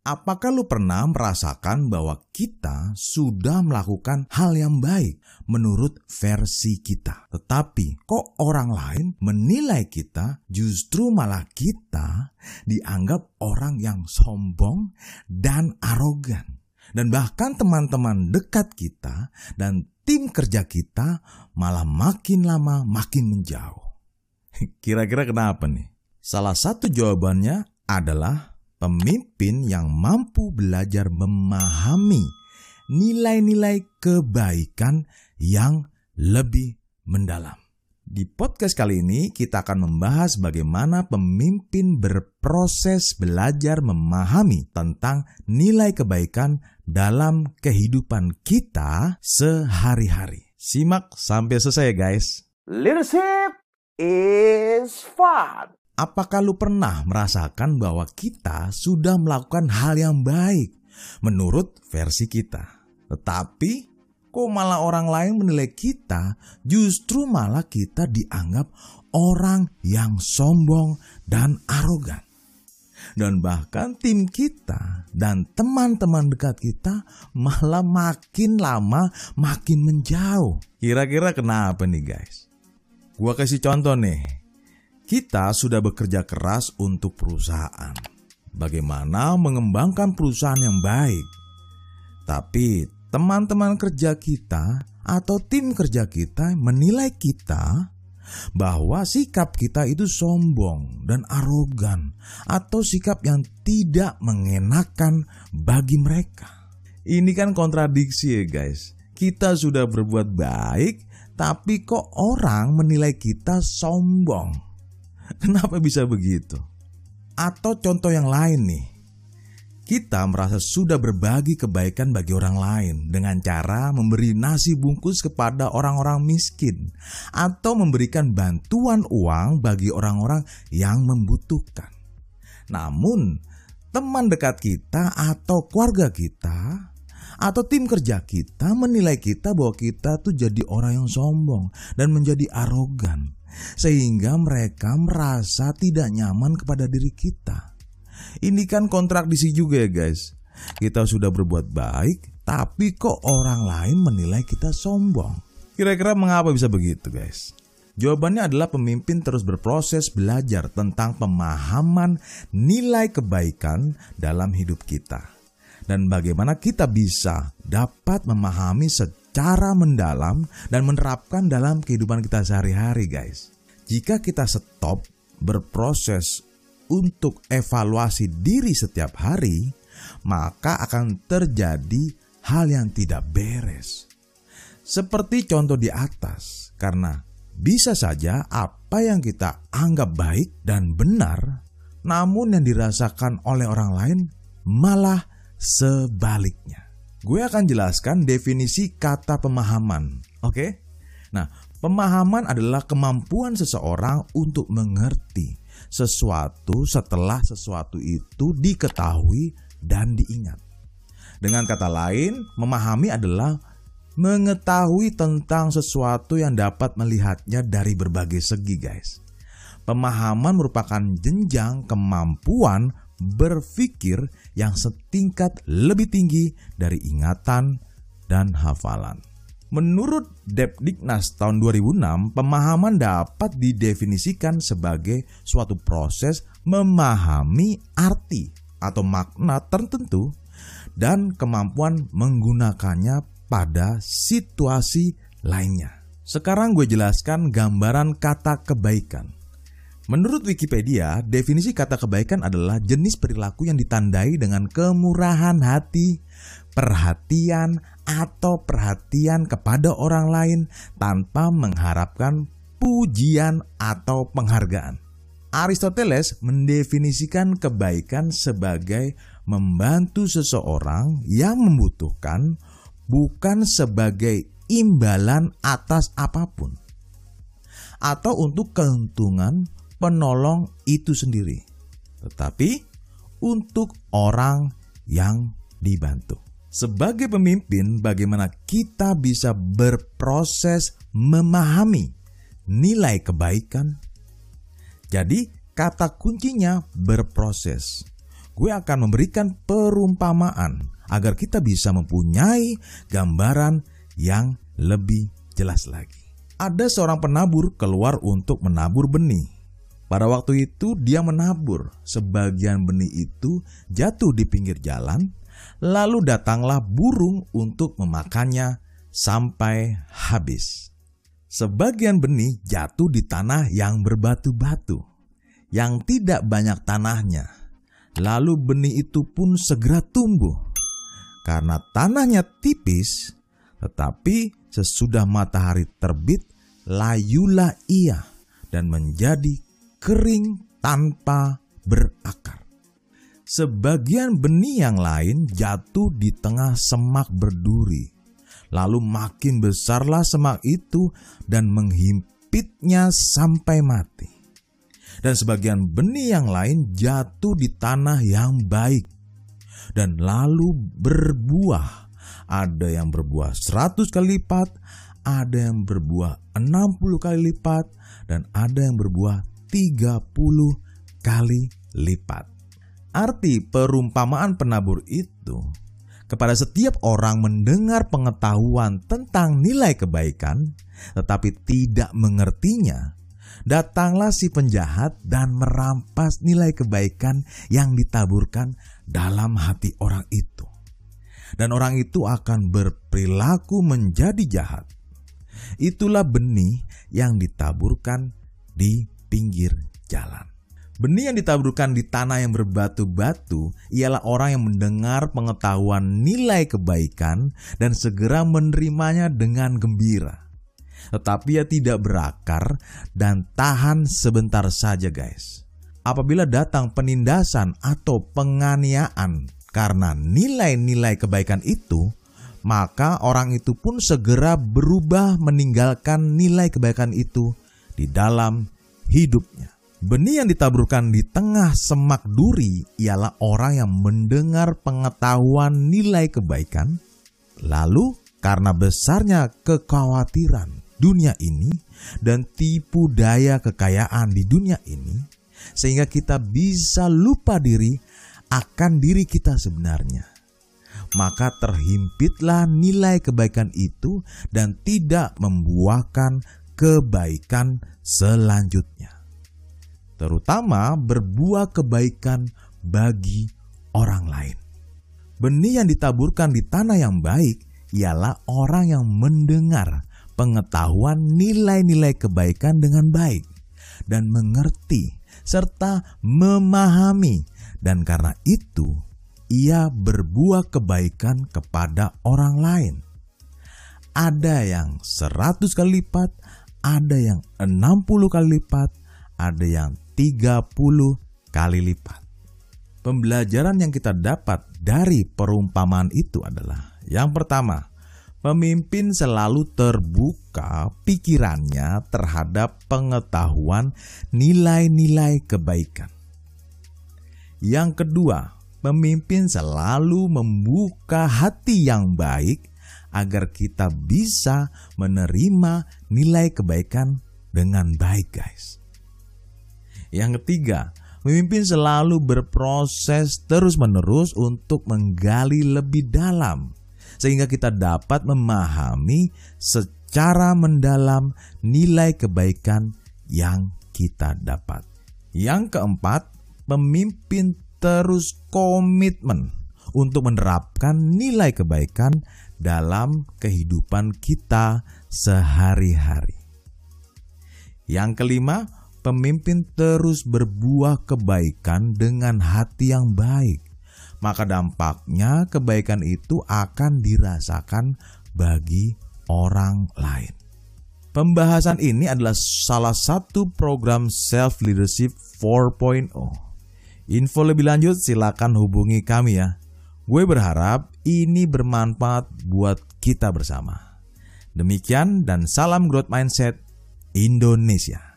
Apakah lu pernah merasakan bahwa kita sudah melakukan hal yang baik menurut versi kita, tetapi kok orang lain menilai kita justru malah kita dianggap orang yang sombong dan arogan, dan bahkan teman-teman dekat kita dan tim kerja kita malah makin lama makin menjauh. Kira-kira kenapa nih? Salah satu jawabannya adalah pemimpin yang mampu belajar memahami nilai-nilai kebaikan yang lebih mendalam. Di podcast kali ini kita akan membahas bagaimana pemimpin berproses belajar memahami tentang nilai kebaikan dalam kehidupan kita sehari-hari. Simak sampai selesai guys. Leadership is fun. Apakah lu pernah merasakan bahwa kita sudah melakukan hal yang baik menurut versi kita? Tetapi kok malah orang lain menilai kita justru malah kita dianggap orang yang sombong dan arogan. Dan bahkan tim kita dan teman-teman dekat kita malah makin lama makin menjauh. Kira-kira kenapa nih guys? Gua kasih contoh nih kita sudah bekerja keras untuk perusahaan. Bagaimana mengembangkan perusahaan yang baik? Tapi teman-teman kerja kita atau tim kerja kita menilai kita bahwa sikap kita itu sombong dan arogan atau sikap yang tidak mengenakan bagi mereka. Ini kan kontradiksi ya guys. Kita sudah berbuat baik tapi kok orang menilai kita sombong Kenapa bisa begitu? Atau contoh yang lain nih. Kita merasa sudah berbagi kebaikan bagi orang lain dengan cara memberi nasi bungkus kepada orang-orang miskin atau memberikan bantuan uang bagi orang-orang yang membutuhkan. Namun, teman dekat kita atau keluarga kita atau tim kerja kita menilai kita bahwa kita tuh jadi orang yang sombong dan menjadi arogan sehingga mereka merasa tidak nyaman kepada diri kita. Ini kan kontradiksi juga ya guys. Kita sudah berbuat baik, tapi kok orang lain menilai kita sombong. Kira-kira mengapa bisa begitu guys? Jawabannya adalah pemimpin terus berproses belajar tentang pemahaman nilai kebaikan dalam hidup kita. Dan bagaimana kita bisa dapat memahami secara mendalam dan menerapkan dalam kehidupan kita sehari-hari, guys. Jika kita stop berproses untuk evaluasi diri setiap hari, maka akan terjadi hal yang tidak beres. Seperti contoh di atas, karena bisa saja apa yang kita anggap baik dan benar, namun yang dirasakan oleh orang lain malah sebaliknya. Gue akan jelaskan definisi kata pemahaman. Oke? Okay? Nah, pemahaman adalah kemampuan seseorang untuk mengerti sesuatu setelah sesuatu itu diketahui dan diingat. Dengan kata lain, memahami adalah mengetahui tentang sesuatu yang dapat melihatnya dari berbagai segi, guys. Pemahaman merupakan jenjang kemampuan berpikir yang setingkat lebih tinggi dari ingatan dan hafalan. Menurut Depdiknas tahun 2006, pemahaman dapat didefinisikan sebagai suatu proses memahami arti atau makna tertentu dan kemampuan menggunakannya pada situasi lainnya. Sekarang gue jelaskan gambaran kata kebaikan. Menurut Wikipedia, definisi kata kebaikan adalah jenis perilaku yang ditandai dengan kemurahan hati, perhatian, atau perhatian kepada orang lain tanpa mengharapkan pujian atau penghargaan. Aristoteles mendefinisikan kebaikan sebagai membantu seseorang yang membutuhkan, bukan sebagai imbalan atas apa pun, atau untuk keuntungan penolong itu sendiri, tetapi untuk orang yang dibantu. Sebagai pemimpin, bagaimana kita bisa berproses memahami nilai kebaikan? Jadi, kata kuncinya berproses. gue akan memberikan perumpamaan agar kita bisa mempunyai gambaran yang lebih jelas lagi. Ada seorang penabur keluar untuk menabur benih. Pada waktu itu dia menabur, sebagian benih itu jatuh di pinggir jalan, lalu datanglah burung untuk memakannya sampai habis. Sebagian benih jatuh di tanah yang berbatu-batu, yang tidak banyak tanahnya. Lalu benih itu pun segera tumbuh. Karena tanahnya tipis, tetapi sesudah matahari terbit, layulah ia dan menjadi kering tanpa berakar. Sebagian benih yang lain jatuh di tengah semak berduri Lalu makin besarlah semak itu dan menghimpitnya sampai mati. Dan sebagian benih yang lain jatuh di tanah yang baik dan lalu berbuah. Ada yang berbuah 100 kali lipat, ada yang berbuah 60 kali lipat, dan ada yang berbuah 30 kali lipat. Arti perumpamaan penabur itu kepada setiap orang mendengar pengetahuan tentang nilai kebaikan, tetapi tidak mengertinya, datanglah si penjahat dan merampas nilai kebaikan yang ditaburkan dalam hati orang itu. Dan orang itu akan berperilaku menjadi jahat. Itulah benih yang ditaburkan di pinggir jalan. Benih yang ditaburkan di tanah yang berbatu-batu ialah orang yang mendengar pengetahuan nilai kebaikan dan segera menerimanya dengan gembira. Tetapi ia tidak berakar dan tahan sebentar saja guys. Apabila datang penindasan atau penganiayaan karena nilai-nilai kebaikan itu, maka orang itu pun segera berubah meninggalkan nilai kebaikan itu di dalam hidupnya. Benih yang ditaburkan di tengah semak duri ialah orang yang mendengar pengetahuan nilai kebaikan, lalu karena besarnya kekhawatiran dunia ini dan tipu daya kekayaan di dunia ini, sehingga kita bisa lupa diri akan diri kita sebenarnya. Maka terhimpitlah nilai kebaikan itu dan tidak membuahkan kebaikan selanjutnya terutama berbuah kebaikan bagi orang lain. Benih yang ditaburkan di tanah yang baik ialah orang yang mendengar pengetahuan nilai-nilai kebaikan dengan baik dan mengerti serta memahami dan karena itu ia berbuah kebaikan kepada orang lain. Ada yang seratus kali lipat, ada yang enam puluh kali lipat, ada yang 30 kali lipat. Pembelajaran yang kita dapat dari perumpamaan itu adalah yang pertama, pemimpin selalu terbuka pikirannya terhadap pengetahuan nilai-nilai kebaikan. Yang kedua, pemimpin selalu membuka hati yang baik agar kita bisa menerima nilai kebaikan dengan baik, guys. Yang ketiga, pemimpin selalu berproses terus-menerus untuk menggali lebih dalam sehingga kita dapat memahami secara mendalam nilai kebaikan yang kita dapat. Yang keempat, pemimpin terus komitmen untuk menerapkan nilai kebaikan dalam kehidupan kita sehari-hari. Yang kelima, pemimpin terus berbuah kebaikan dengan hati yang baik, maka dampaknya kebaikan itu akan dirasakan bagi orang lain. Pembahasan ini adalah salah satu program Self Leadership 4.0. Info lebih lanjut silakan hubungi kami ya. Gue berharap ini bermanfaat buat kita bersama. Demikian dan salam growth mindset Indonesia.